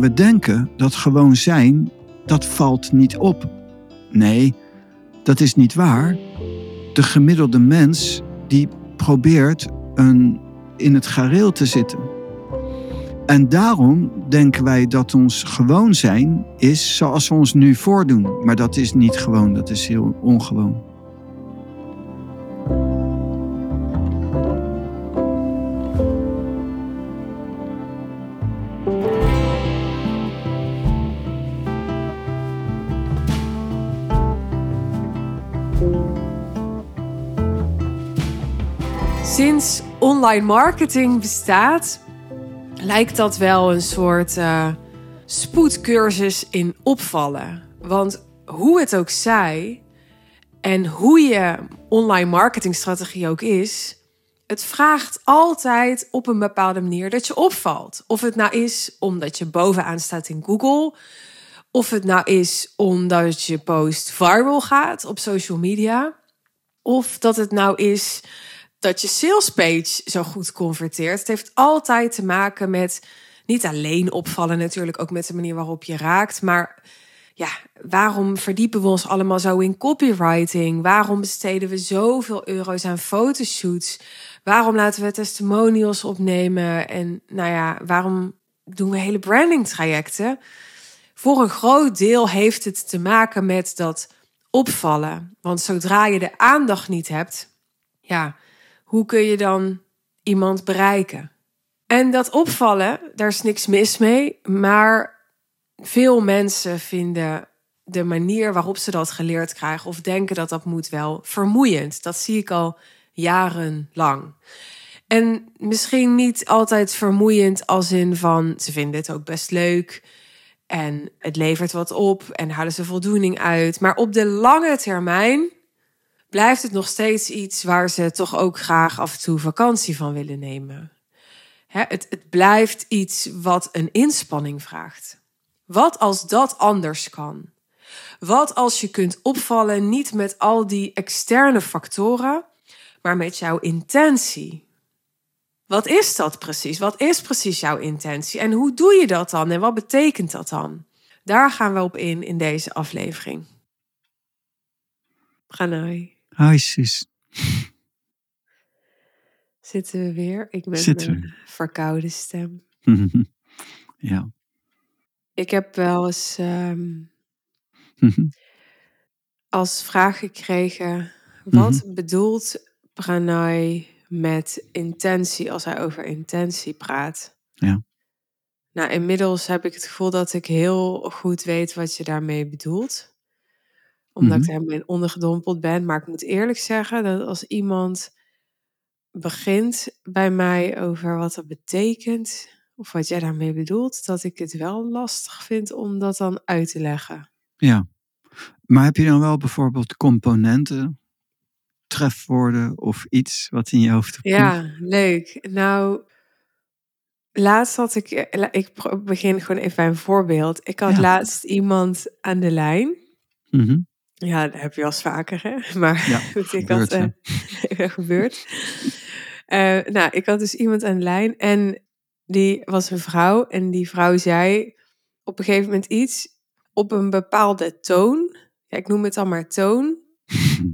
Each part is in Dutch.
We denken dat gewoon zijn, dat valt niet op. Nee, dat is niet waar. De gemiddelde mens die probeert een, in het gareel te zitten. En daarom denken wij dat ons gewoon zijn is zoals we ons nu voordoen. Maar dat is niet gewoon, dat is heel ongewoon. Online marketing bestaat, lijkt dat wel een soort uh, spoedcursus in opvallen. Want hoe het ook zij en hoe je online marketingstrategie ook is, het vraagt altijd op een bepaalde manier dat je opvalt. Of het nou is omdat je bovenaan staat in Google, of het nou is omdat je post viral gaat op social media, of dat het nou is dat je salespage zo goed converteert. Het heeft altijd te maken met niet alleen opvallen, natuurlijk ook met de manier waarop je raakt, maar ja, waarom verdiepen we ons allemaal zo in copywriting? Waarom besteden we zoveel euro's aan fotoshoots? Waarom laten we testimonials opnemen? En nou ja, waarom doen we hele branding trajecten? Voor een groot deel heeft het te maken met dat opvallen. Want zodra je de aandacht niet hebt, ja, hoe kun je dan iemand bereiken? En dat opvallen, daar is niks mis mee, maar veel mensen vinden de manier waarop ze dat geleerd krijgen of denken dat dat moet wel vermoeiend. Dat zie ik al jarenlang. En misschien niet altijd vermoeiend als in van ze vinden het ook best leuk en het levert wat op en halen ze voldoening uit. Maar op de lange termijn blijft het nog steeds iets waar ze toch ook graag af en toe vakantie van willen nemen. het, het blijft iets wat een inspanning vraagt. Wat als dat anders kan? Wat als je kunt opvallen niet met al die externe factoren, maar met jouw intentie? Wat is dat precies? Wat is precies jouw intentie? En hoe doe je dat dan? En wat betekent dat dan? Daar gaan we op in in deze aflevering. Pranay. Hi sis. Zitten we weer? Ik ben Zitten een verkoude stem. ja. Ik heb wel eens um, als vraag gekregen: wat mhm. bedoelt Pranay met intentie als hij over intentie praat? Ja. Nou, inmiddels heb ik het gevoel dat ik heel goed weet wat je daarmee bedoelt omdat ik mhm. er ondergedompeld ben. Maar ik moet eerlijk zeggen dat als iemand begint bij mij over wat dat betekent, of wat jij daarmee bedoelt, dat ik het wel lastig vind om dat dan uit te leggen. Ja, maar heb je dan wel bijvoorbeeld componenten, trefwoorden of iets wat in je hoofd? Ja, leuk. Nou, laatst had ik, eh, ik begin gewoon even bij een voorbeeld. Ik had laatst iemand aan de lijn. Mm ja, dat heb je als vaker, hè? Maar ja, ik had uh, gebeurd. Uh, nou, ik had dus iemand aan de lijn en die was een vrouw. En die vrouw zei op een gegeven moment iets op een bepaalde toon. Ja, ik noem het dan maar toon.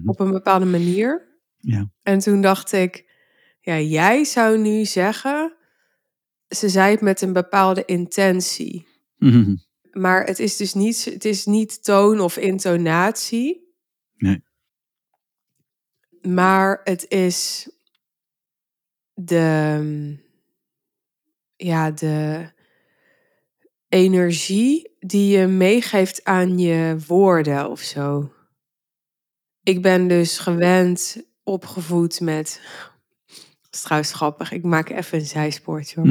op een bepaalde manier. Ja. En toen dacht ik, ja, jij zou nu zeggen, ze zei het met een bepaalde intentie. Maar het is dus niet, het is niet toon of intonatie. Nee. Maar het is de, ja, de energie die je meegeeft aan je woorden of zo. Ik ben dus gewend opgevoed met. Dat is trouwens grappig. Ik maak even een zijspoortje.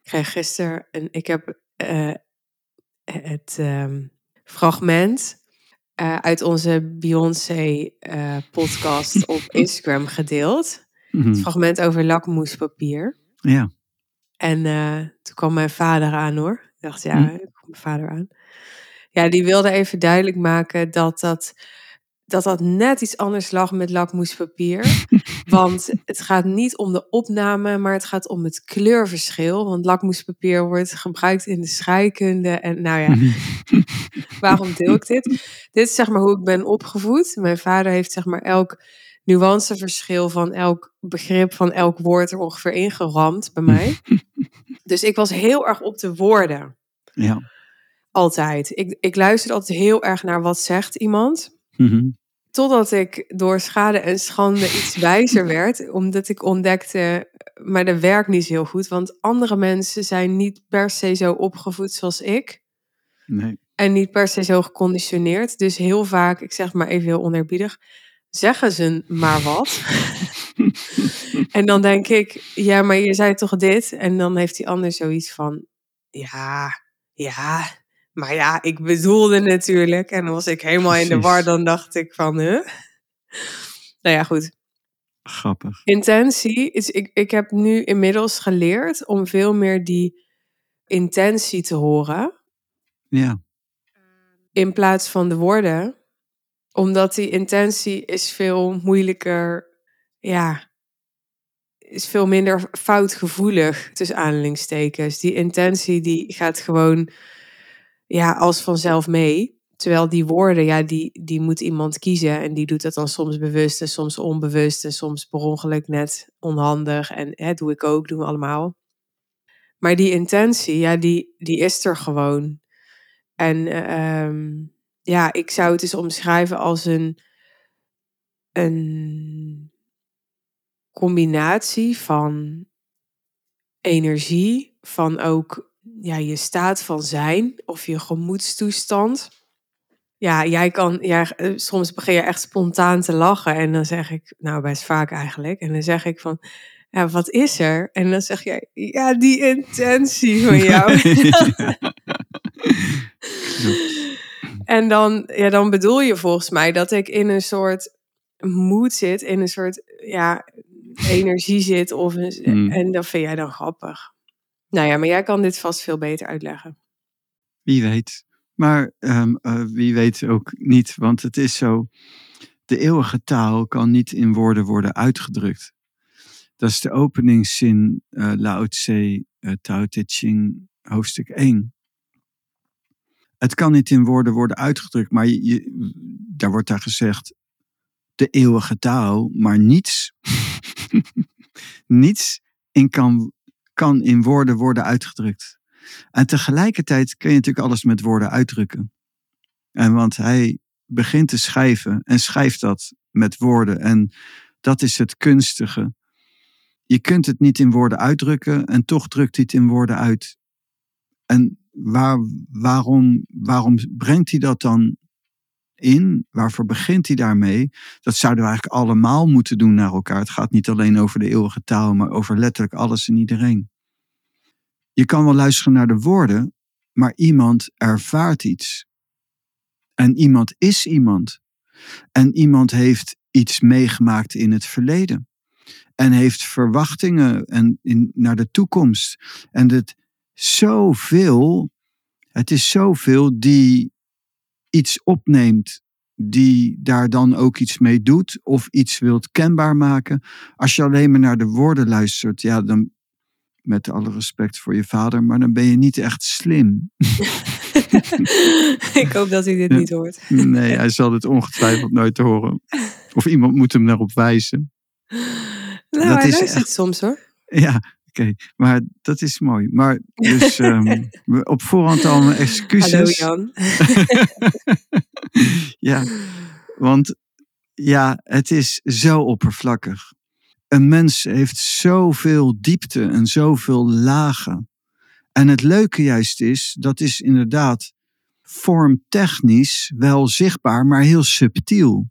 ik kreeg gisteren een. Ik heb uh, het um, fragment uh, uit onze Beyoncé-podcast uh, op Instagram gedeeld. Mm -hmm. Het fragment over lakmoespapier. Ja. En toen kwam mijn vader aan hoor. Ik dacht, ja, mm. ik kom mijn vader aan. Ja, die wilde even duidelijk maken dat dat dat dat net iets anders lag met lakmoespapier. Want het gaat niet om de opname, maar het gaat om het kleurverschil. Want lakmoespapier wordt gebruikt in de scheikunde. En nou ja, waarom deel ik dit? Dit is zeg maar hoe ik ben opgevoed. Mijn vader heeft zeg maar elk nuanceverschil van elk begrip van elk woord er ongeveer ingeramd bij mij. dus ik was heel erg op de woorden. Ja. Altijd. Ik, ik luisterde altijd heel erg naar wat zegt iemand. Mhm. Totdat ik door schade en schande iets wijzer werd. Omdat ik ontdekte, maar dat werkt niet heel goed. Want andere mensen zijn niet per se zo opgevoed zoals ik. Nee. En niet per se zo geconditioneerd. Dus heel vaak, ik zeg maar even heel oneerbiedig, zeggen ze maar wat. en dan denk ik, ja, maar je zei toch dit? En dan heeft die ander zoiets van, ja, ja, maar ja, ik bedoelde natuurlijk. En dan was ik helemaal in de war. Dan dacht ik van, huh? Nou ja, goed. Grappig. Intentie is, ik, ik heb nu inmiddels geleerd om veel meer die intentie te horen. Ja. In plaats van de woorden. Omdat die intentie is veel moeilijker, ja, is veel minder foutgevoelig, tussen aanhalingstekens. Die intentie die gaat gewoon, ja, als vanzelf mee. Terwijl die woorden, ja, die, die moet iemand kiezen. En die doet dat dan soms bewust en soms onbewust. En soms per ongeluk net onhandig. En hè, doe ik ook, doen we allemaal. Maar die intentie, ja, die, die is er gewoon. En ehm, ja, ik zou het eens omschrijven als een, een combinatie van energie, van ook ja, je staat van zijn of je gemoedstoestand. Ja, jij kan, ja, eh, soms begin je echt spontaan te lachen en dan zeg ik, nou best vaak eigenlijk, en dan zeg ik van, ja, wat is er? En dan zeg jij, ja, die intentie van jou. En dan, ja, dan bedoel je volgens mij dat ik in een soort moed zit, in een soort ja, energie zit. Of een, Hmm. En dat vind jij dan grappig. Nou ja, maar jij kan dit vast veel beter uitleggen. Wie weet. Maar ehm, eh, wie weet ook niet, want het is zo. De eeuwige taal kan niet in woorden worden uitgedrukt. Dat is de openingszin eh Lao Tse, eh, Tao Te Ching, hoofdstuk 1. Het kan niet in woorden worden uitgedrukt, maar je, je- daar wordt daar gezegd de eeuwige taal, maar niets, niets in kan, kan in woorden worden uitgedrukt. En tegelijkertijd kun je natuurlijk alles met woorden uitdrukken. En want hij begint te schrijven en schrijft dat met woorden. En dat is het kunstige. Je kunt het niet in woorden uitdrukken en toch drukt hij het in woorden uit. En waar, waarom, waarom brengt hij dat dan in? Waarvoor begint hij daarmee? Dat zouden we eigenlijk allemaal moeten doen naar elkaar. Het gaat niet alleen over de eeuwige taal, maar over letterlijk alles en iedereen. Je kan wel luisteren naar de woorden, maar iemand ervaart iets. En iemand is iemand. En iemand heeft iets meegemaakt in het verleden. En heeft verwachtingen en in, naar de toekomst. En het zoveel, het is zoveel die iets opneemt, die daar dan ook iets mee doet of iets wilt kenbaar maken. Als je alleen maar naar de woorden luistert, ja, dan met alle respect voor je vader, maar dan ben je niet echt slim. ik hoop dat hij dit niet hoort. Nee, hij zal het ongetwijfeld nooit horen. Of iemand moet hem daarop wijzen. Nou, Dat hij is luistert echt- soms hoor. Ja, oké. Maar dat is mooi. Maar dus ehm, op voorhand al mijn Hallo excuses. Jan. ja, want ja, het is zo oppervlakkig. Een mens heeft zoveel diepte en zoveel lagen. En het leuke juist is, dat is inderdaad vormtechnisch wel zichtbaar, maar heel subtiel.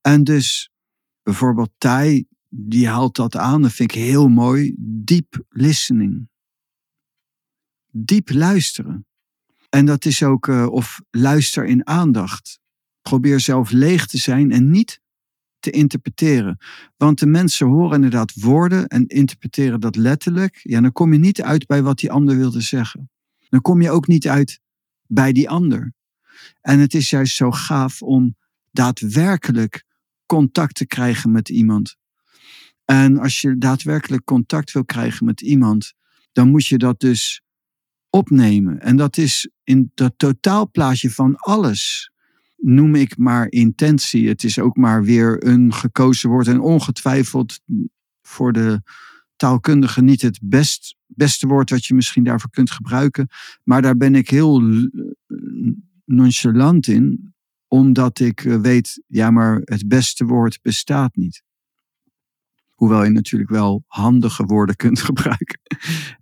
En dus bijvoorbeeld Thai, die haalt dat aan, dat vind ik heel mooi. Deep listening. Diep luisteren. En dat is ook, eh, of luister in aandacht. Probeer zelf leeg te zijn en niet te interpreteren. Want de mensen horen inderdaad woorden en interpreteren dat letterlijk. Ja, dan kom je niet uit bij wat die ander wilde zeggen. Dan kom je ook niet uit bij die ander. En het is juist zo gaaf om daadwerkelijk contact te krijgen met iemand. En als je daadwerkelijk contact wil krijgen met iemand, dan moet je dat dus opnemen. En dat is in dat totaalplaatje van alles. Noem ik maar intentie. Het is ook maar weer een gekozen woord. En ongetwijfeld voor de taalkundige niet het best, beste woord wat je misschien daarvoor kunt gebruiken. Maar daar ben ik heel nonchalant in, omdat ik eh, weet, ja, maar het beste woord bestaat niet. Hoewel je natuurlijk wel handige woorden kunt gebruiken.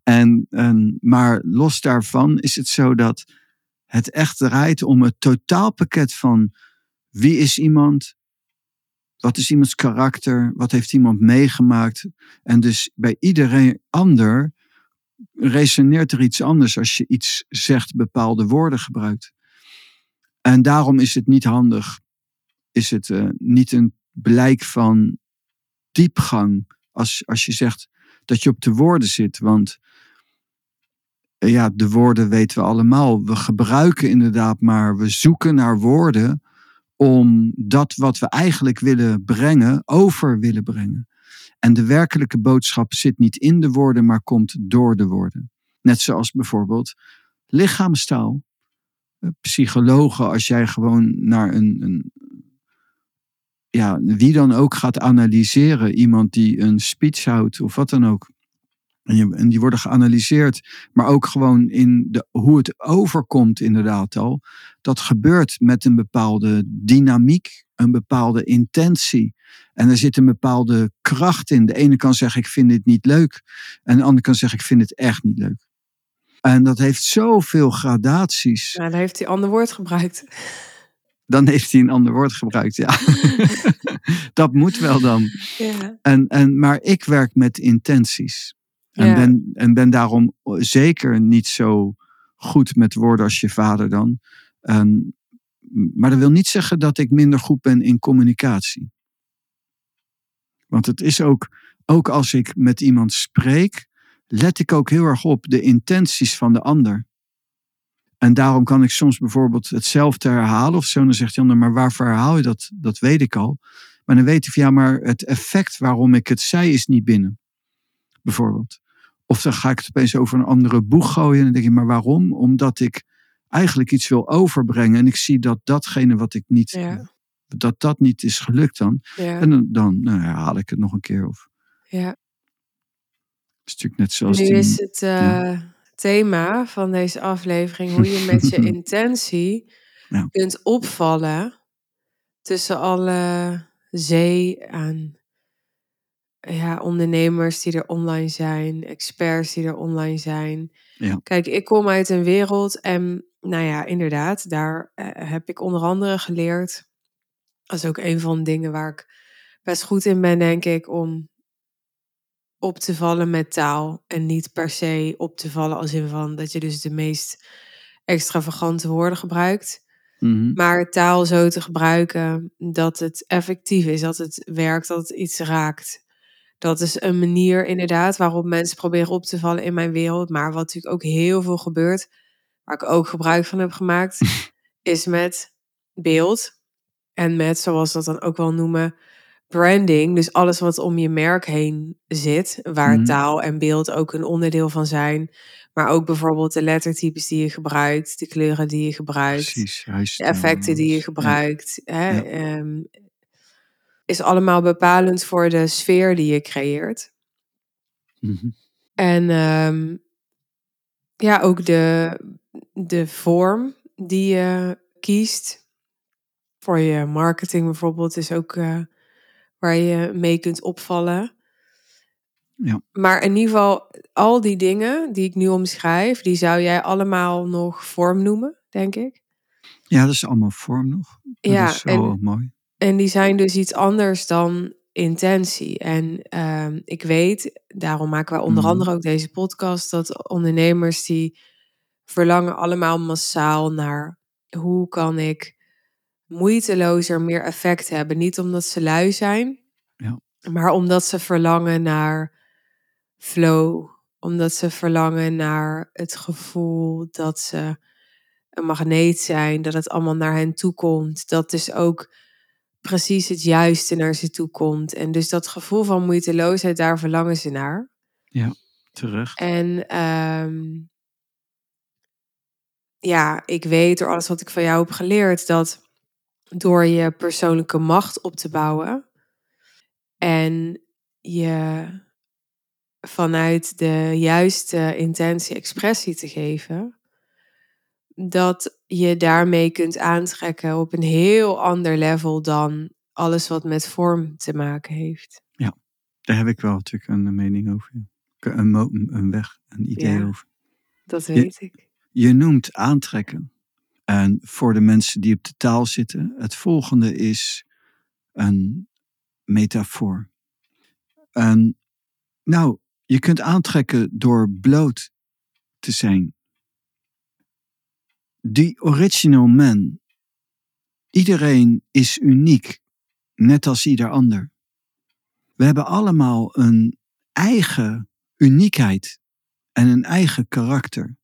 En, en, maar los daarvan is het zo dat het echt draait om het totaalpakket van wie is iemand, wat is iemands karakter, wat heeft iemand meegemaakt. En dus bij iedereen ander resoneert er iets anders als je iets zegt, bepaalde woorden gebruikt. En daarom is het niet handig, is het uh, niet een blijk van diepgang als, als je zegt dat je op de woorden zit. Want ja, de woorden weten we allemaal. We gebruiken inderdaad maar, we zoeken naar woorden om dat wat we eigenlijk willen brengen, over willen brengen. En de werkelijke boodschap zit niet in de woorden, maar komt door de woorden. Net zoals bijvoorbeeld lichaamstaal. Psychologen, als jij gewoon naar een, een ja, wie dan ook gaat analyseren, iemand die een speech houdt of wat dan ook. En, die worden geanalyseerd, maar ook gewoon in de, hoe het overkomt inderdaad al. Dat gebeurt met een bepaalde dynamiek, een bepaalde intentie. En er zit een bepaalde kracht in. De ene kan zeggen, ik vind dit niet leuk. En de andere kan zeggen, ik vind het echt niet leuk. En dat heeft zoveel gradaties. Ja, dan heeft hij ander woord gebruikt. Dan heeft hij een ander woord gebruikt, ja. dat moet wel dan. Ja. En, en, maar ik werk met intenties. En, ben, en ben daarom zeker niet zo goed met woorden als je vader dan. En, maar dat wil niet zeggen dat ik minder goed ben in communicatie. Want het is ook, ook als ik met iemand spreek, let ik ook heel erg op de intenties van de ander. En daarom kan ik soms bijvoorbeeld hetzelfde herhalen of zo. dan zegt ander, maar waarvoor herhaal je dat? Dat weet ik al. Maar dan weet ik van ja, maar het effect waarom ik het zei is niet binnen. Bijvoorbeeld. Of dan ga ik het opeens over een andere boeg gooien. En dan denk ik, maar waarom? Omdat ik eigenlijk iets wil overbrengen. En ik zie dat datgene wat ik niet, dat dat niet is gelukt dan. En dan, dan nou, herhaal ik het nog een keer. Of, ja. Het is natuurlijk net zoals nu die, is het uh, thema van deze aflevering hoe je met je intentie Ja. kunt opvallen tussen alle zee aan ja, ondernemers die er online zijn, experts die er online zijn. Ja. Kijk, ik kom uit een wereld en nou ja, inderdaad, daar eh, heb ik onder andere geleerd. Dat is ook een van de dingen waar ik best goed in ben, denk ik, om op te vallen met taal. En niet per se op te vallen als in van dat je dus de meest extravagante woorden gebruikt. Mhm. Maar taal zo te gebruiken dat het effectief is, dat het werkt, dat het iets raakt. Dat is een manier inderdaad waarop mensen proberen op te vallen in mijn wereld. Maar wat natuurlijk ook heel veel gebeurt, waar ik ook gebruik van heb gemaakt, is met beeld. En met, zoals we dat dan ook wel noemen, branding. Dus alles wat om je merk heen zit, waar Mhm. taal en beeld ook een onderdeel van zijn. Maar ook bijvoorbeeld de lettertypes die je gebruikt, de kleuren die je gebruikt, Precies. de effecten die je. Ja. gebruikt. Hè, Ja. ehm, is allemaal bepalend voor de sfeer die je creëert. Mhm. En ehm, ja, ook de, de vorm die je kiest. Voor je marketing bijvoorbeeld is ook eh, waar je mee kunt opvallen. Ja. Maar in ieder geval, al die dingen die ik nu omschrijf, die zou jij allemaal nog vorm noemen, denk ik. ja, dat is allemaal vorm nog. Dat Ja, is zo en- mooi. En die zijn dus iets anders dan intentie. En ehm, ik weet, daarom maken wij onder Mhm. andere ook deze podcast, dat ondernemers die verlangen allemaal massaal naar hoe kan ik moeitelozer meer effect hebben. Niet omdat ze lui zijn, Ja. maar omdat ze verlangen naar flow. Omdat ze verlangen naar het gevoel dat ze een magneet zijn, dat het allemaal naar hen toe komt. Dat dus ook precies het juiste naar ze toe komt. En dus dat gevoel van moeiteloosheid, daar verlangen ze naar. Terecht. En ehm, ja, ik weet door alles wat ik van jou heb geleerd dat door je persoonlijke macht op te bouwen en je vanuit de juiste intentie expressie te geven, dat je daarmee kunt aantrekken op een heel ander level dan alles wat met vorm te maken heeft. Daar heb ik wel natuurlijk een mening over. Een, een weg, een idee Ja. over. Dat Je- weet ik. Je noemt aantrekken. En voor de mensen die op de taal zitten, het volgende is een metafoor. En nou, je kunt aantrekken door bloot te zijn. Die original man. Iedereen is uniek, net als ieder ander. We hebben allemaal een eigen uniekheid en een eigen karakter.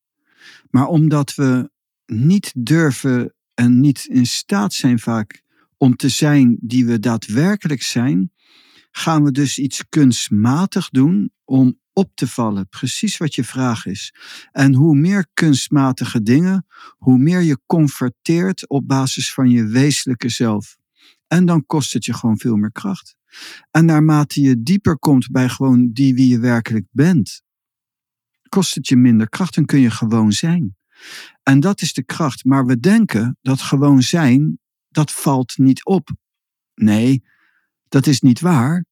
Maar omdat we niet durven en niet in staat zijn vaak om te zijn die we daadwerkelijk zijn, gaan we dus iets kunstmatig doen om op te vallen. Precies wat je vraag is. En hoe meer kunstmatige dingen, hoe meer je converteert op basis van je wezenlijke zelf. En dan kost het je gewoon veel meer kracht. En naarmate je dieper komt bij gewoon die wie je werkelijk bent, kost het je minder kracht en kun je gewoon zijn. En dat is de kracht. Maar we denken dat gewoon zijn, dat valt niet op. Nee, dat is niet waar.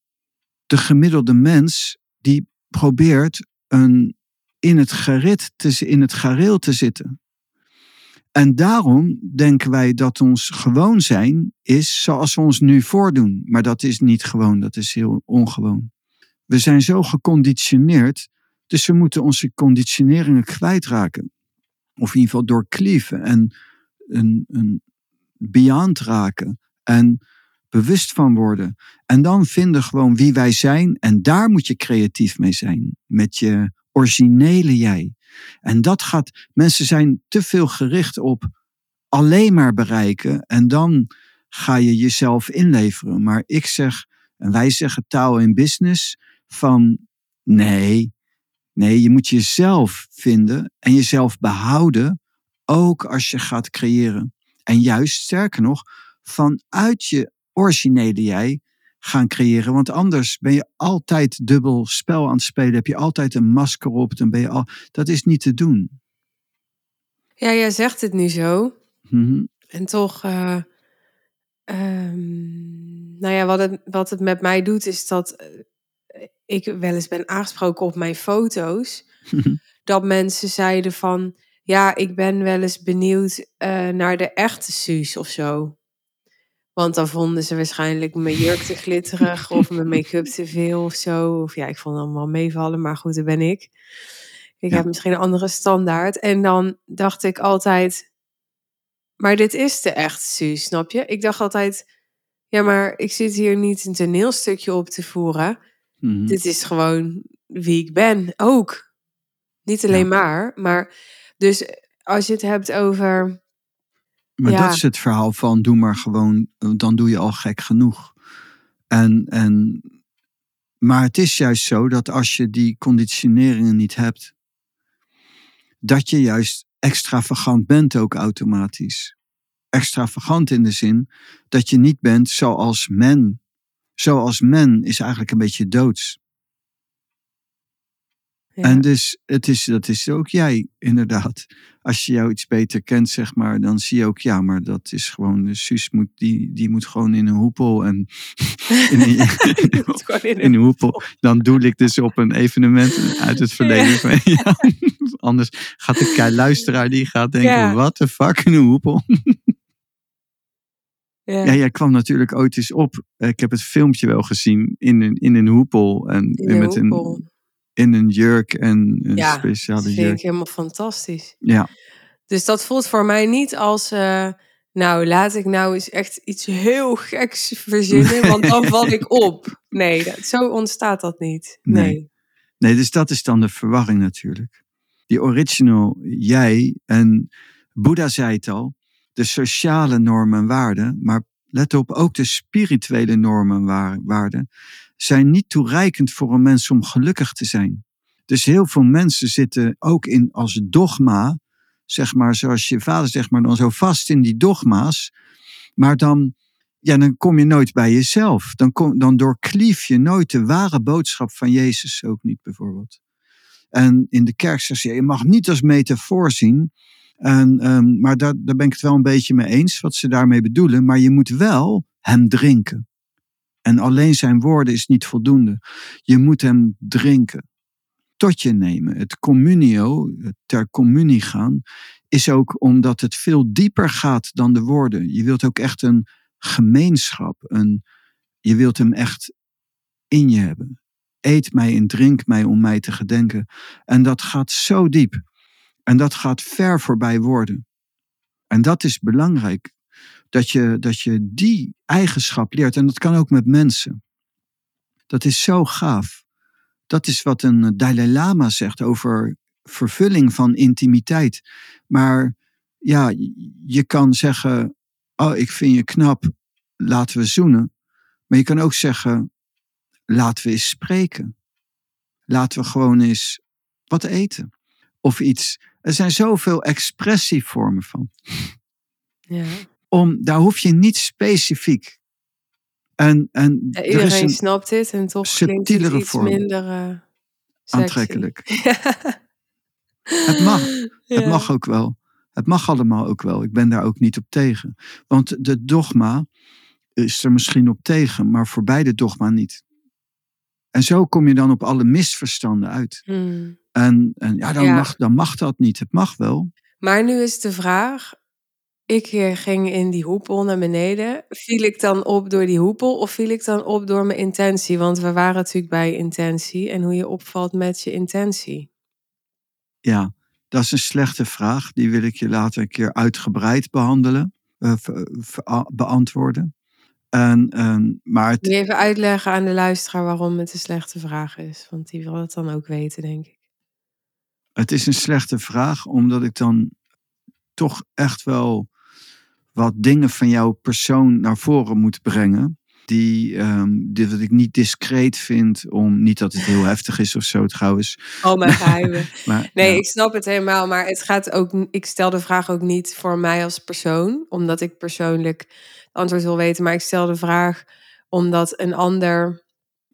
De gemiddelde mens die probeert een, in, het gerit te, in het gareel te zitten. En daarom denken wij dat ons gewoon zijn is zoals we ons nu voordoen. Maar dat is niet gewoon, dat is heel ongewoon. We zijn zo geconditioneerd, dus we moeten onze conditioneringen kwijtraken. Of in ieder geval doorklieven en een, een beyond raken. En bewust van worden. En dan vinden gewoon wie wij zijn. En daar moet je creatief mee zijn. Met je originele jij. En dat gaat, mensen zijn te veel gericht op alleen maar bereiken. En dan ga je jezelf inleveren. Maar ik zeg, en wij zeggen taal in business, van nee, nee, je moet jezelf vinden en jezelf behouden. Ook als je gaat creëren. En juist, sterker nog, vanuit je originele jij gaan creëren. Want anders ben je altijd dubbel spel aan het spelen. Heb je altijd een masker op. Dan ben je al, dat is niet te doen. Ja, jij zegt het nu zo. Mhm. En toch, eh, ehm, nou ja, wat het, wat het met mij doet, is dat eh, ik wel eens ben aangesproken op mijn foto's. dat mensen zeiden van, ja, ik ben wel eens benieuwd eh, naar de echte Suus of zo. Want dan vonden ze waarschijnlijk mijn jurk te glitterig of mijn make-up te veel of zo. Of ja, ik vond het allemaal meevallen, maar goed, dat ben ik. Ik Ja. heb misschien een andere standaard. En dan dacht ik altijd, maar dit is de echte Suus, snap je? Ik dacht altijd, ja, maar ik zit hier niet een toneelstukje op te voeren. Mhm. Dit is gewoon wie ik ben, ook. Niet alleen Ja. maar, maar dus als je het hebt over, Maar Ja. dat is het verhaal van doe maar gewoon, dan doe je al gek genoeg. En, en, maar het is juist zo dat als je die conditioneringen niet hebt, dat je juist extravagant bent ook automatisch. Extravagant in de zin dat je niet bent zoals men. Zoals men is eigenlijk een beetje doods. ja, En dus, het is, dat is ook jij, inderdaad. Als je jou iets beter kent, zeg maar, dan zie je ook, ja, maar dat is gewoon, de Suus moet, die, die moet gewoon in een hoepel en in een, in in hoepel. Dan doe ik dus op een evenement uit het verleden. van, Ja, anders gaat de kei- luisteraar, die gaat denken, what the fuck, in een hoepel. Ja, Ja, jij kwam natuurlijk ooit eens op. Ik heb het filmpje wel gezien in een, in een hoepel. En in met hoepel. een, in een jurk en een Ja, speciale Dat vind jurk. ik helemaal fantastisch. Ja, Dus dat voelt voor mij niet als, eh, nou, laat ik nou eens echt iets heel geks verzinnen, want dan val ik op. Nee, dat, zo ontstaat dat niet. Nee. Nee. Nee, dus dat is dan de verwarring natuurlijk. Die original jij en Boeddha zei het al, de sociale normen en waarden, maar let op, ook de spirituele normen waar- waarden, zijn niet toereikend voor een mens om gelukkig te zijn. Dus heel veel mensen zitten ook in als dogma, zeg maar, zoals je vader zegt, maar dan zo vast in die dogma's. Maar dan, ja, dan kom je nooit bij jezelf. Dan, kom, dan doorklief je nooit de ware boodschap van Jezus ook niet, bijvoorbeeld. En in de kerk zegt ze, je mag niet als metafoor zien. En, ehm, maar daar, daar ben ik het wel een beetje mee eens, wat ze daarmee bedoelen. Maar je moet wel hem drinken. En alleen zijn woorden is niet voldoende. Je moet hem drinken. Tot je nemen. Het communio, ter communie gaan, is ook omdat het veel dieper gaat dan de woorden. Je wilt ook echt een gemeenschap. Een, je wilt hem echt in je hebben. Eet mij en drink mij om mij te gedenken. En dat gaat zo diep. En dat gaat ver voorbij woorden. En dat is belangrijk. Dat je, dat je die eigenschap leert. En dat kan ook met mensen. Dat is zo gaaf. Dat is wat een Dalai Lama zegt over vervulling van intimiteit. Maar ja, je kan zeggen: Oh, ik vind je knap, laten we zoenen. Maar je kan ook zeggen: Laten we eens spreken. Laten we gewoon eens wat eten. Of iets. Er zijn zoveel expressievormen van. Ja. Om, daar hoef je niet specifiek. En, en Ja, er iedereen een snapt dit en toch klinkt het subtielere iets vorm. minder eh, aantrekkelijk. Het mag. Het mag ook wel. Het mag allemaal ook wel. Ik ben daar ook niet op tegen. Want de dogma is er misschien op tegen, maar voor beide dogma niet. En zo kom je dan op alle misverstanden uit. Hmm. En, en ja, dan, Ja. Mag, dan mag dat niet. Het mag wel. Maar nu is de vraag. Ik eh, ging in die hoepel naar beneden. Viel ik dan op door die hoepel of viel ik dan op door mijn intentie? Want we waren natuurlijk bij intentie en hoe je opvalt met je intentie. Ja, dat is een slechte vraag. Die wil ik je later een keer uitgebreid behandelen, eh, beantwoorden. En, en, maar het, even uitleggen aan de luisteraar waarom het een slechte vraag is? Want die wil het dan ook weten, denk ik. Het is een slechte vraag, omdat ik dan toch echt wel wat dingen van jouw persoon naar voren moet brengen. Die, die wat ik niet discreet vind om. Niet dat het heel heftig is of zo trouwens. Al mijn geheimen. Maar, Nee, ja, ik snap het helemaal, maar het gaat ook. Ik stel de vraag ook niet voor mij als persoon, omdat ik persoonlijk het antwoord wil weten, maar ik stel de vraag omdat een ander.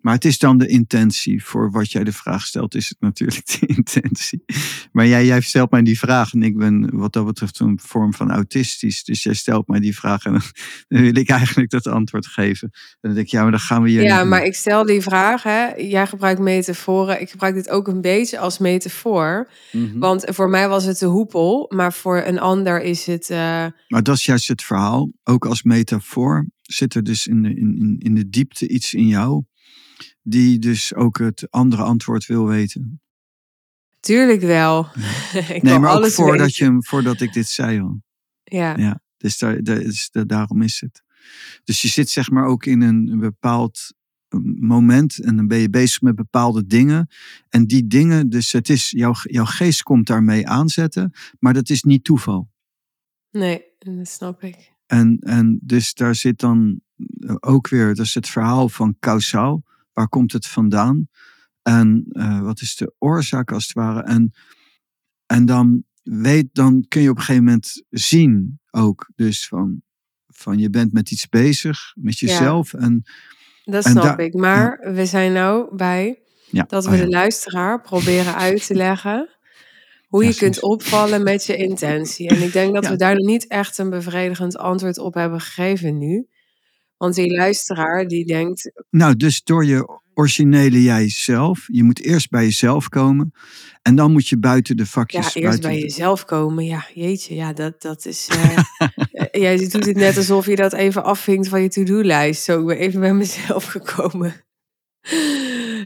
Maar het is dan de intentie. Voor wat jij de vraag stelt, is het natuurlijk de intentie. Maar jij, jij stelt mij die vraag en ik ben wat dat betreft een vorm van autistisch. Dus jij stelt mij die vraag en dan, dan wil ik eigenlijk dat antwoord geven. En dan denk ik, ja, maar dan gaan we hier. Ja, maar ik stel die vraag. Hè, jij gebruikt metaforen. Ik gebruik dit ook een beetje als metafoor. Mhm. Want voor mij was het de hoepel, maar voor een ander is het. eh, Maar dat is juist het verhaal. Ook als metafoor zit er dus in de, in, in, in de diepte iets in jou. Die dus ook het andere antwoord wil weten. tuurlijk wel. ik nee, maar ook alles voordat, weten. je, hem- voordat ik dit zei al. Ja. Ja, dus daar, daar- daarom is het. Dus je zit zeg maar ook in een, bepaald moment en dan ben je bezig met bepaalde dingen. En die dingen, dus het is, jouw, jouw geest komt daarmee aanzetten, maar dat is niet toeval. Nee, dat snap ik. En, en dus daar zit dan ook weer, dat is het verhaal van kausaal. Waar komt het vandaan? En eh, wat is de oorzaak als het ware? En, en dan, weet, dan kun je op een gegeven moment zien ook. Dus van, van je bent met iets bezig, met Ja. jezelf. En Dat En snap ik. Maar we zijn nou bij ja, dat we oh ja. de luisteraar proberen uit te leggen hoe je kunt opvallen met je intentie. En ik denk dat we daar nog niet echt een bevredigend antwoord op hebben gegeven nu. Want die luisteraar die denkt, Nou, dus door je originele jijzelf. Je moet eerst bij jezelf komen. En dan moet je buiten de ja, vakjes. eerst buiten bij de- jezelf komen. Ja, jeetje, ja, dat, dat is... eh, jij doet het net alsof je dat even afvinkt van je to-do-lijst. Zo, ik ben even bij mezelf gekomen.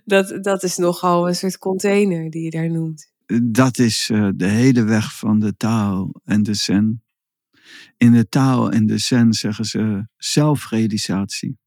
Dat, dat is nogal een soort container die je daar noemt. Dat is eh, de hele weg van de taal en de zen. In de taal en de zen zeggen ze zelfrealisatie.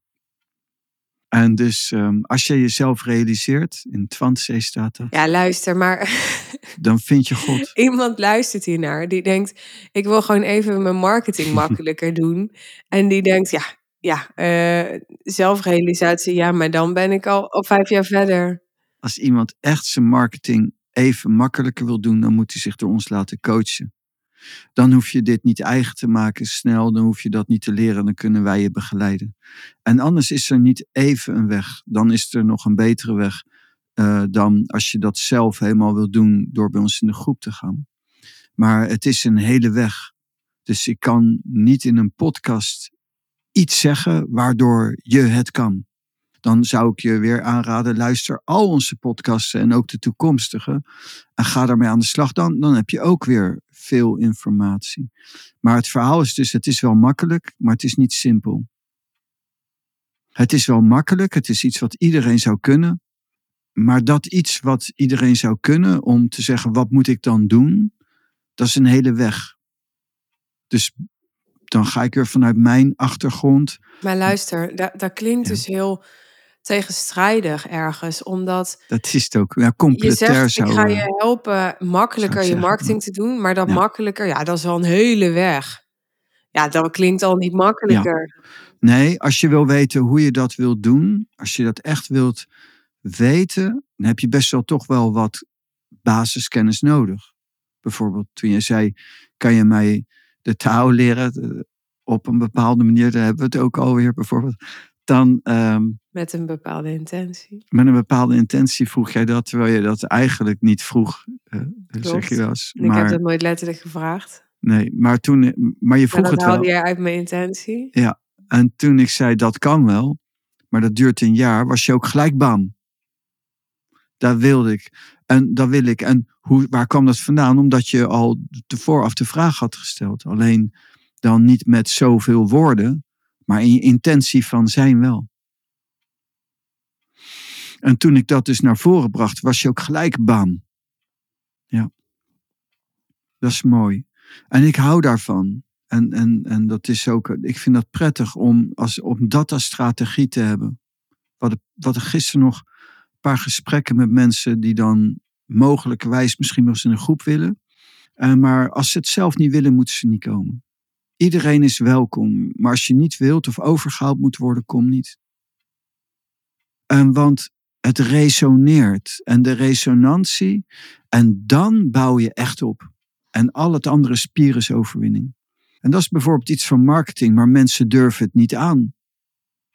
En dus ehm, als je jezelf realiseert, in Twantse staat dat, Ja, luister, maar dan vind je God. iemand luistert hiernaar die denkt: ik wil gewoon even mijn marketing makkelijker doen. En die denkt: ja, ja, eh, zelfrealisatie, ja, maar dan ben ik al, al vijf jaar verder. Als iemand echt zijn marketing even makkelijker wil doen, dan moet hij zich door ons laten coachen. Dan hoef je dit niet eigen te maken snel, dan hoef je dat niet te leren, dan kunnen wij je begeleiden. En anders is er niet even een weg, dan is er nog een betere weg uh, dan als je dat zelf helemaal wil doen door bij ons in de groep te gaan. Maar het is een hele weg. Dus ik kan niet in een podcast iets zeggen waardoor je het kan. Dan zou ik je weer aanraden, luister al onze podcasts en ook de toekomstige. En ga daarmee aan de slag. Dan, dan heb je ook weer veel informatie. Maar het verhaal is dus, het is wel makkelijk, maar het is niet simpel. Het is wel makkelijk, het is iets wat iedereen zou kunnen. Maar dat iets wat iedereen zou kunnen om te zeggen, wat moet ik dan doen? Dat is een hele weg. Dus dan ga ik er vanuit mijn achtergrond. Maar luister, dat, dat klinkt dus heel tegenstrijdig ergens, omdat... Dat is het ook, ja, complementair je zegt, zou... ik ga je helpen makkelijker je marketing te doen, maar dat Ja. makkelijker, ja, dat is al een hele weg. Ja, dat klinkt al niet makkelijker. Nee, als je wil weten hoe je dat wilt doen, als je dat echt wilt weten, dan heb je best wel toch wel wat basiskennis nodig. Bijvoorbeeld toen je zei, kan je mij de taal leren eh, op een bepaalde manier, daar hebben we het ook alweer bijvoorbeeld. Dan ehm, Met een bepaalde intentie. met een bepaalde intentie vroeg jij dat, terwijl je dat eigenlijk niet vroeg, eh, zeg je wel eens. En ik heb Maar, dat nooit letterlijk gevraagd. nee, maar, toen, maar je Maar vroeg dat het wel. haalde jij uit mijn intentie. En toen ik zei dat kan wel, maar dat duurt een jaar, was je ook gelijk bam. Dat wilde ik. En dat wil ik. En hoe, waar kwam dat vandaan? Omdat je al te vooraf de vraag had gesteld. Alleen dan niet met zoveel woorden, maar in je intentie van zijn wel. En toen ik dat dus naar voren bracht, was je ook gelijk bam. Ja. Dat is mooi. En ik hou daarvan. En, en, en dat is ook, ik vind dat prettig om, als, om dat als strategie te hebben. We hadden gisteren nog een paar gesprekken met mensen die dan mogelijkerwijs misschien nog eens in een groep willen. Eh, maar als ze het zelf niet willen, moeten ze niet komen. Iedereen is welkom. Maar als je niet wilt of overgehaald moet worden, kom niet. En want het resoneert. En de resonantie. En dan bouw je echt op. En al het andere spier is overwinning. En dat is bijvoorbeeld iets van marketing, maar mensen durven het niet aan.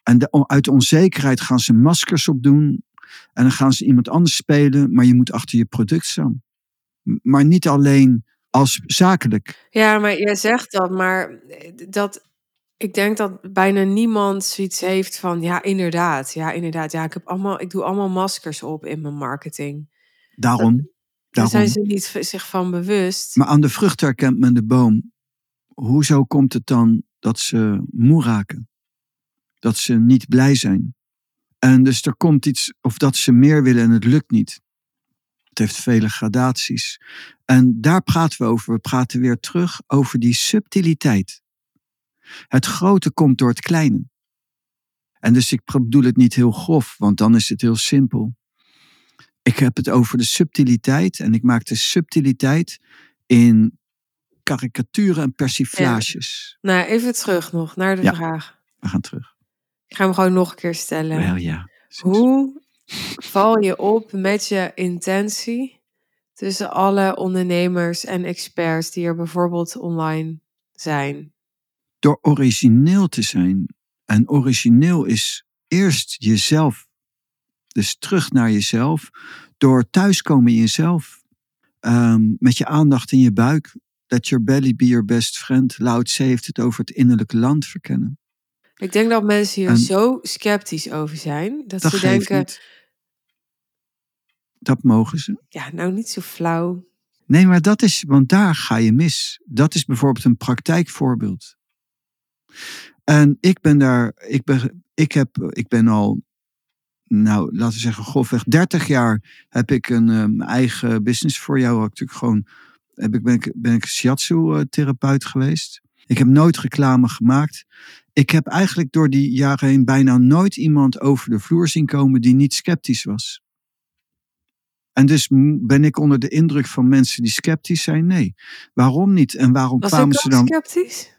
En uit onzekerheid gaan ze maskers opdoen. En dan gaan ze iemand anders spelen, maar je moet achter je product staan. Maar niet alleen als zakelijk. Ja, maar jij zegt dat, maar dat, ik denk dat bijna niemand zoiets heeft van, ja, inderdaad, ja, inderdaad, ja, ik, heb allemaal, ik doe allemaal maskers op in mijn marketing. Daarom. Daar daarom. zijn ze niet zich van bewust. Maar aan de vrucht herkent men de boom. Hoezo komt het dan dat ze moe raken? Dat ze niet blij zijn? En dus er komt iets, of dat ze meer willen en het lukt niet. Het heeft vele gradaties. En daar praten we over. We praten weer terug over die subtiliteit. Het grote komt door het kleine. En dus ik bedoel het niet heel grof, want dan is het heel simpel. Ik heb het over de subtiliteit en ik maak de subtiliteit in karikaturen en persiflages. Nou, even terug nog naar de Ja. vraag. We gaan terug. Ik ga hem gewoon nog een keer stellen. Wel ja. Hoe val je op met je intentie tussen alle ondernemers en experts die er bijvoorbeeld online zijn? Door origineel te zijn. En origineel is eerst jezelf. Dus terug naar jezelf. Door thuiskomen in jezelf. Ehm, met je aandacht in je buik. Let your belly be your best friend. Lao Tse heeft het over het innerlijke land verkennen. Ik denk dat mensen hier En- zo sceptisch over zijn dat, Dat ze denken: niet. Dat mogen ze. ja, nou niet zo flauw. Nee, maar dat is, want daar ga je mis. Dat is bijvoorbeeld een praktijkvoorbeeld. En ik ben daar, ik ben, ik heb, ik ben al, nou, laten we zeggen, grofweg 30 jaar heb ik een eh, eigen business voor jou. Heb ik natuurlijk gewoon, heb ik, ben ik, ben ik shiatsu-therapeut geweest. Ik heb nooit reclame gemaakt. Ik heb eigenlijk door die jaren heen bijna nooit iemand over de vloer zien komen die niet sceptisch was. En dus ben ik onder de indruk van mensen die sceptisch zijn? Nee. Waarom niet? En waarom Was kwamen ze ook dan? sceptisch?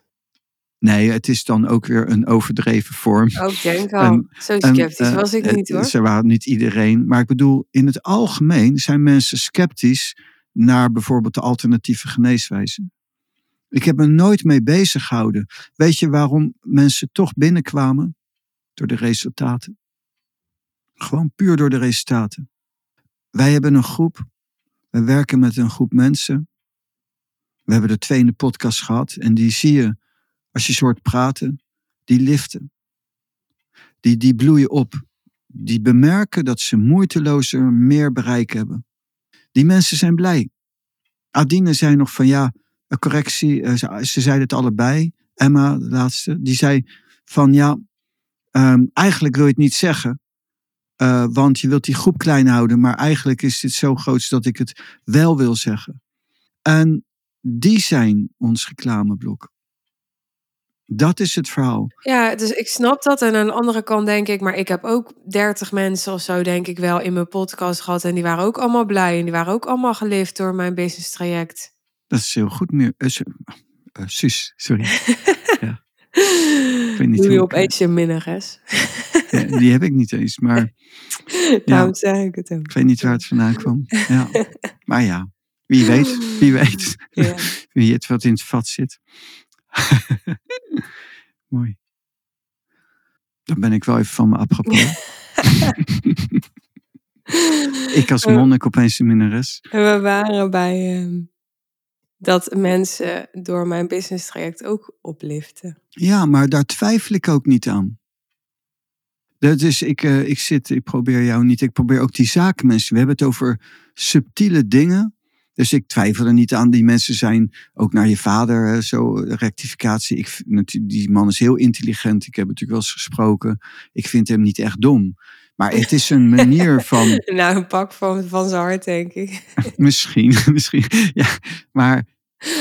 Nee, het is dan ook weer een overdreven vorm. Oh, ik denk al. Zo sceptisch eh, was ik niet hoor. Ze waren niet iedereen. Maar ik bedoel, in het algemeen zijn mensen sceptisch naar bijvoorbeeld de alternatieve geneeswijzen. Ik heb me nooit mee bezig gehouden. Weet je waarom mensen toch binnenkwamen? Door de resultaten. Gewoon puur door de resultaten. Wij hebben een groep. We werken met een groep mensen. We hebben de podcast gehad. En die zie je, als je ze hoort praten, die liften. Die, die bloeien op. Die bemerken dat ze moeitelozer meer bereik hebben. Die mensen zijn blij. Adine zei nog van ja, een correctie. eh, Ze, ze zeiden het allebei. Emma, de laatste, die zei van ja, ehm, eigenlijk wil je het niet zeggen. eh, want je wilt die groep klein houden. Maar eigenlijk is dit zo groot dat ik het wel wil zeggen. En die zijn ons reclameblok. Dat is het verhaal. Ja, dus ik snap dat. En aan de andere kant denk ik, maar ik heb ook 30 mensen of zo, denk ik wel, in mijn podcast gehad. En die waren ook allemaal blij. En die waren ook allemaal gelift door mijn business traject. Dat is heel goed. Meer, Su- eh, Suus, sorry. ja. weet niet Doe je hoe op ik, eh, eetje minnares. Ja, die heb ik niet eens, maar Daarom zeg ik het ook. ik weet niet waar het vandaan kwam. Ja. Maar ja, wie weet, wie weet. Ja. Wie het wat in het vat zit. Mooi. Dan ben ik wel even van me apropos. ik als monnik opeens een minnares. En we waren bij ehm, dat mensen door mijn business traject ook opliften. Ja, maar daar twijfel ik ook niet aan. Is, ik, eh, ik zit, ik probeer jou niet, ik probeer ook die zakenmensen. We hebben het over subtiele dingen. Dus ik twijfel er niet aan. Die mensen zijn ook naar je vader, zo, rectificatie. Ik, die man is heel intelligent. Ik heb natuurlijk wel eens gesproken. Ik vind hem niet echt dom. Maar het is een manier van, Nou, een pak van, van zijn hart, denk ik. Misschien, misschien. Ja, maar,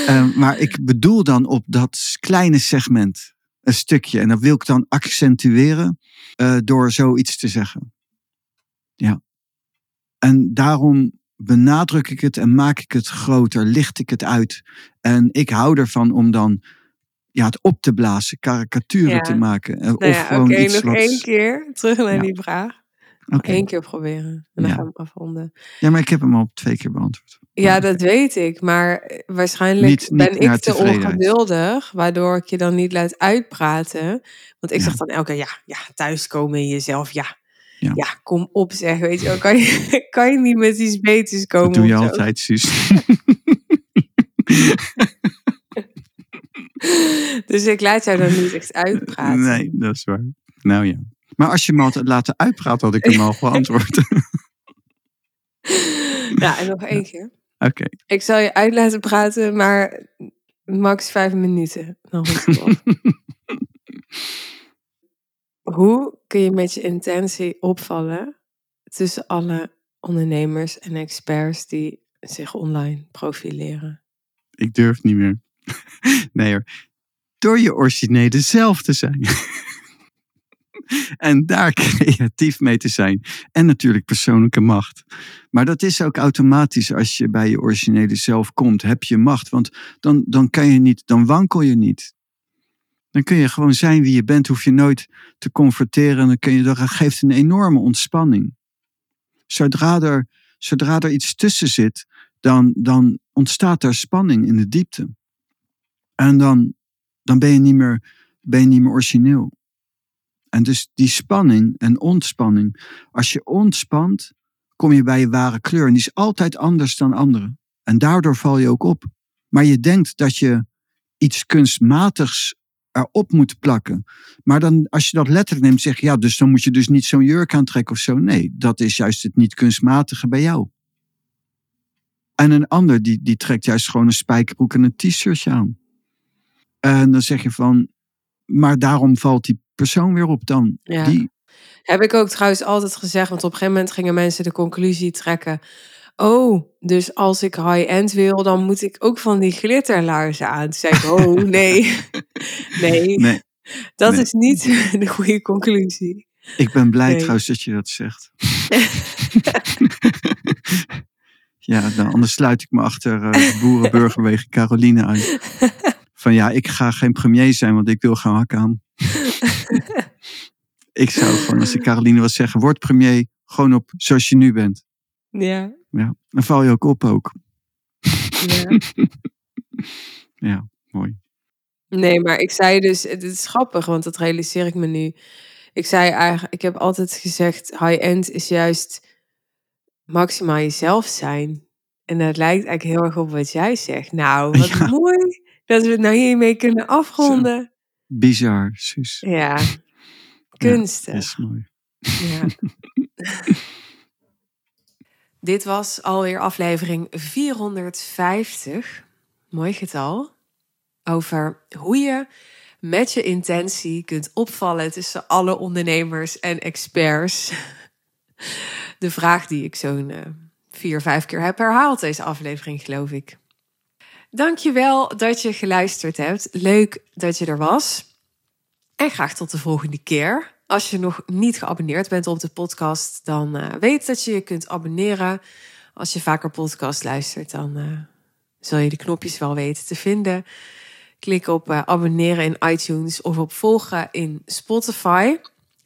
eh, maar ik bedoel dan op dat kleine segment een stukje. En dat wil ik dan accentueren eh, door zoiets te zeggen. Ja. En daarom benadruk ik het en maak ik het groter, licht ik het uit. En ik hou ervan om dan ja, het op te blazen, karikaturen Ja. te maken. Eh, Nou of ja, oké, gewoon iets nog wat... één keer terug naar Ja. die vraag. Oké. Eén keer proberen. En dan Ja. gaan we hem afronden. Ja, maar ik heb hem al twee keer beantwoord. Ja, dat weet ik. Maar waarschijnlijk Niet- niet ben ik te ongeduldig, waardoor ik je dan niet laat uitpraten. Want ik Ja. zeg dan elke keer, ja, ja, thuiskomen in jezelf, ja. Ja. Ja. kom op zeg, weet je wel. Kan je, kan je niet met iets beters komen? Dat doe je altijd, Suus. Dus ik laat jou dan niet echt uitpraten. Nee, dat is waar. Nou ja. Maar als je me had laten uitpraten, had ik hem al geantwoord. Ja, en nog één keer. Oké. Ik zal je uit laten praten, maar max vijf minuten. Dan. Hoe kun je met je intentie opvallen tussen alle ondernemers en experts die zich online profileren? Ik durf niet meer. Nee hoor. Door je originele zelf te zijn. En daar creatief mee te zijn. En natuurlijk persoonlijke macht. Maar dat is ook automatisch als je bij je originele zelf komt. Heb je macht. Want dan, dan kan je niet, dan wankel je niet. Dan kun je gewoon zijn wie je bent. Hoef je nooit te converteren. Dan kun je, dat geeft een enorme ontspanning. Zodra er, zodra er iets tussen zit, dan, dan ontstaat er spanning in de diepte. En dan, dan ben, je niet meer, ben je niet meer origineel. En dus die spanning en ontspanning. Als je ontspant, kom je bij je ware kleur. En die is altijd anders dan anderen. En daardoor val je ook op. Maar je denkt dat je iets kunstmatigs erop moet plakken. Maar dan, als je dat letterlijk neemt, zeg je ja, dus dan moet je dus niet zo'n jurk aantrekken of zo. Nee, dat is juist het niet kunstmatige bij jou. En een ander die, die trekt juist gewoon een spijkerbroek en een t-shirtje aan. En dan zeg je van, maar daarom valt die persoon weer op dan. Ja. Die, Heb ik ook trouwens altijd gezegd, want op een gegeven moment gingen mensen de conclusie trekken. Oh, dus als ik high-end wil, dan moet ik ook van die glitterlaarzen aan. Toen zei ik, oh nee, nee, nee, dat nee. is niet de goede conclusie. ik ben blij Nee. trouwens dat je dat zegt. ja, dan, anders sluit ik me achter eh, de boerenburgerwegen Caroline aan. Van ja, ik ga geen premier zijn, want ik wil gaan hakken aan. ik zou gewoon, als ik Caroline was zeggen, word premier, gewoon op zoals je nu bent. Ja. Ja, dan val je ook op ook. ja. Ja, mooi. Nee, maar ik zei dus, het is grappig, want dat realiseer ik me nu. Ik zei eigenlijk, ik heb altijd gezegd, high-end is juist maximaal jezelf zijn. En dat lijkt eigenlijk heel erg op wat jij zegt. Nou, wat Ja. mooi dat we het nou hiermee kunnen afronden. Bizar, Suus. Ja, kunstig. Dat is mooi. Ja. Dit was alweer aflevering 450. Mooi getal. Over hoe je met je intentie kunt opvallen tussen alle ondernemers en experts. De vraag die ik zo'n eh, vier, vijf keer heb herhaald deze aflevering, geloof ik. Dankjewel dat je geluisterd hebt. Leuk dat je er was. En graag tot de volgende keer. Als je nog niet geabonneerd bent op de podcast, dan eh, weet dat je je kunt abonneren. Als je vaker podcast luistert, dan eh, zul je de knopjes wel weten te vinden. Klik op eh, abonneren in iTunes of op volgen in Spotify.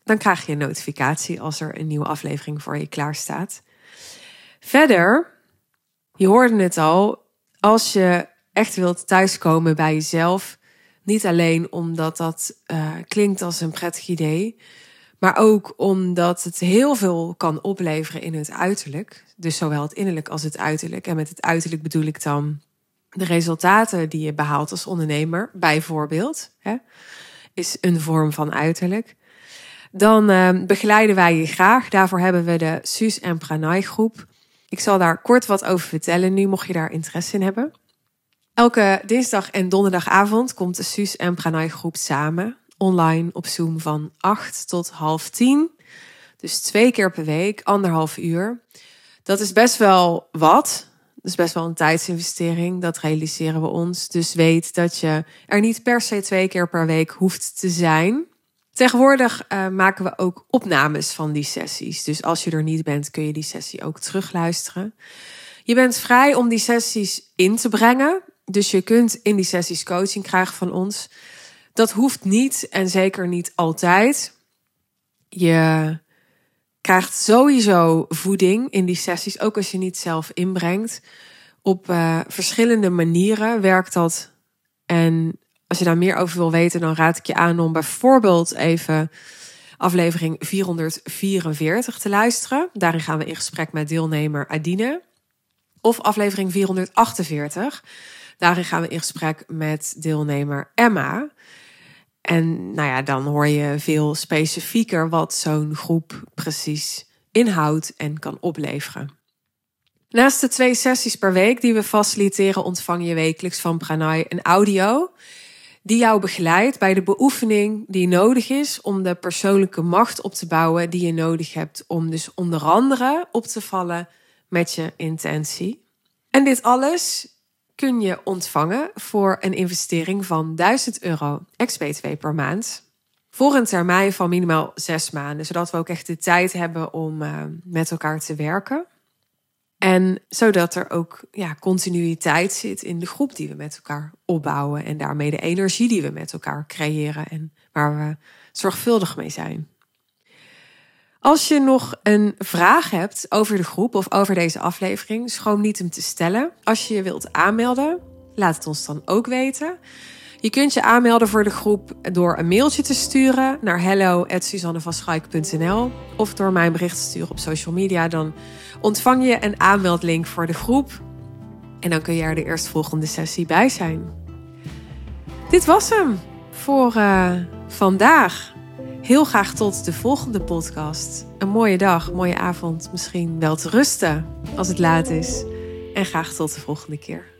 Dan krijg je een notificatie als er een nieuwe aflevering voor je klaar staat. Verder, je hoorde het al, als je echt wilt thuiskomen bij jezelf, niet alleen omdat dat eh, klinkt als een prettig idee, maar ook omdat het heel veel kan opleveren in het uiterlijk. Dus zowel het innerlijk als het uiterlijk. En met het uiterlijk bedoel ik dan de resultaten die je behaalt als ondernemer, bijvoorbeeld, hè, is een vorm van uiterlijk. Dan eh, begeleiden wij je graag. Daarvoor hebben we de Suus en Pranay groep. Ik zal daar kort wat over vertellen nu, mocht je daar interesse in hebben. Elke dinsdag en donderdagavond komt de Suus en Pranay groep samen. Online op Zoom van 8 tot half 10. Dus twee keer per week, anderhalf uur. Dat is best wel wat. Dat is best wel een tijdsinvestering. Dat realiseren we ons. Dus weet dat je er niet per se twee keer per week hoeft te zijn. Tegenwoordig uh, maken we ook opnames van die sessies. Dus als je er niet bent, kun je die sessie ook terugluisteren. Je bent vrij om die sessies in te brengen. Dus je kunt in die sessies coaching krijgen van ons. Dat hoeft niet en zeker niet altijd. Je krijgt sowieso voeding in die sessies, ook als je niet zelf inbrengt. Op uh, verschillende manieren werkt dat. En als je daar meer over wil weten, dan raad ik je aan om bijvoorbeeld even aflevering 444 te luisteren. Daarin gaan we in gesprek met deelnemer Adine. Of aflevering 448. Daarin gaan we in gesprek met deelnemer Emma. En nou ja, dan hoor je veel specifieker wat zo'n groep precies inhoudt en kan opleveren. Naast de twee sessies per week die we faciliteren, ontvang je wekelijks van Pranay een audio die jou begeleidt bij de beoefening die nodig is om de persoonlijke macht op te bouwen die je nodig hebt om dus onder andere op te vallen met je intentie. En dit alles kun je ontvangen voor een investering van 1000 euro ex-BTW per maand. Voor een termijn van minimaal zes maanden, zodat we ook echt de tijd hebben om uh, met elkaar te werken. En zodat er ook ja, continuïteit zit in de groep die we met elkaar opbouwen. En daarmee de energie die we met elkaar creëren en waar we zorgvuldig mee zijn. Als je nog een vraag hebt over de groep of over deze aflevering, schroom niet hem te stellen. Als je je wilt aanmelden, laat het ons dan ook weten. Je kunt je aanmelden voor de groep door een mailtje te sturen naar hello.suzannevanschuik.nl of door mijn bericht te sturen op social media. Dan ontvang je een aanmeldlink voor de groep en dan kun je er de eerstvolgende sessie bij zijn. Dit was hem voor uh, vandaag. Heel graag tot de volgende podcast. Een mooie dag, mooie avond, misschien wel te rusten als het laat is. En graag tot de volgende keer.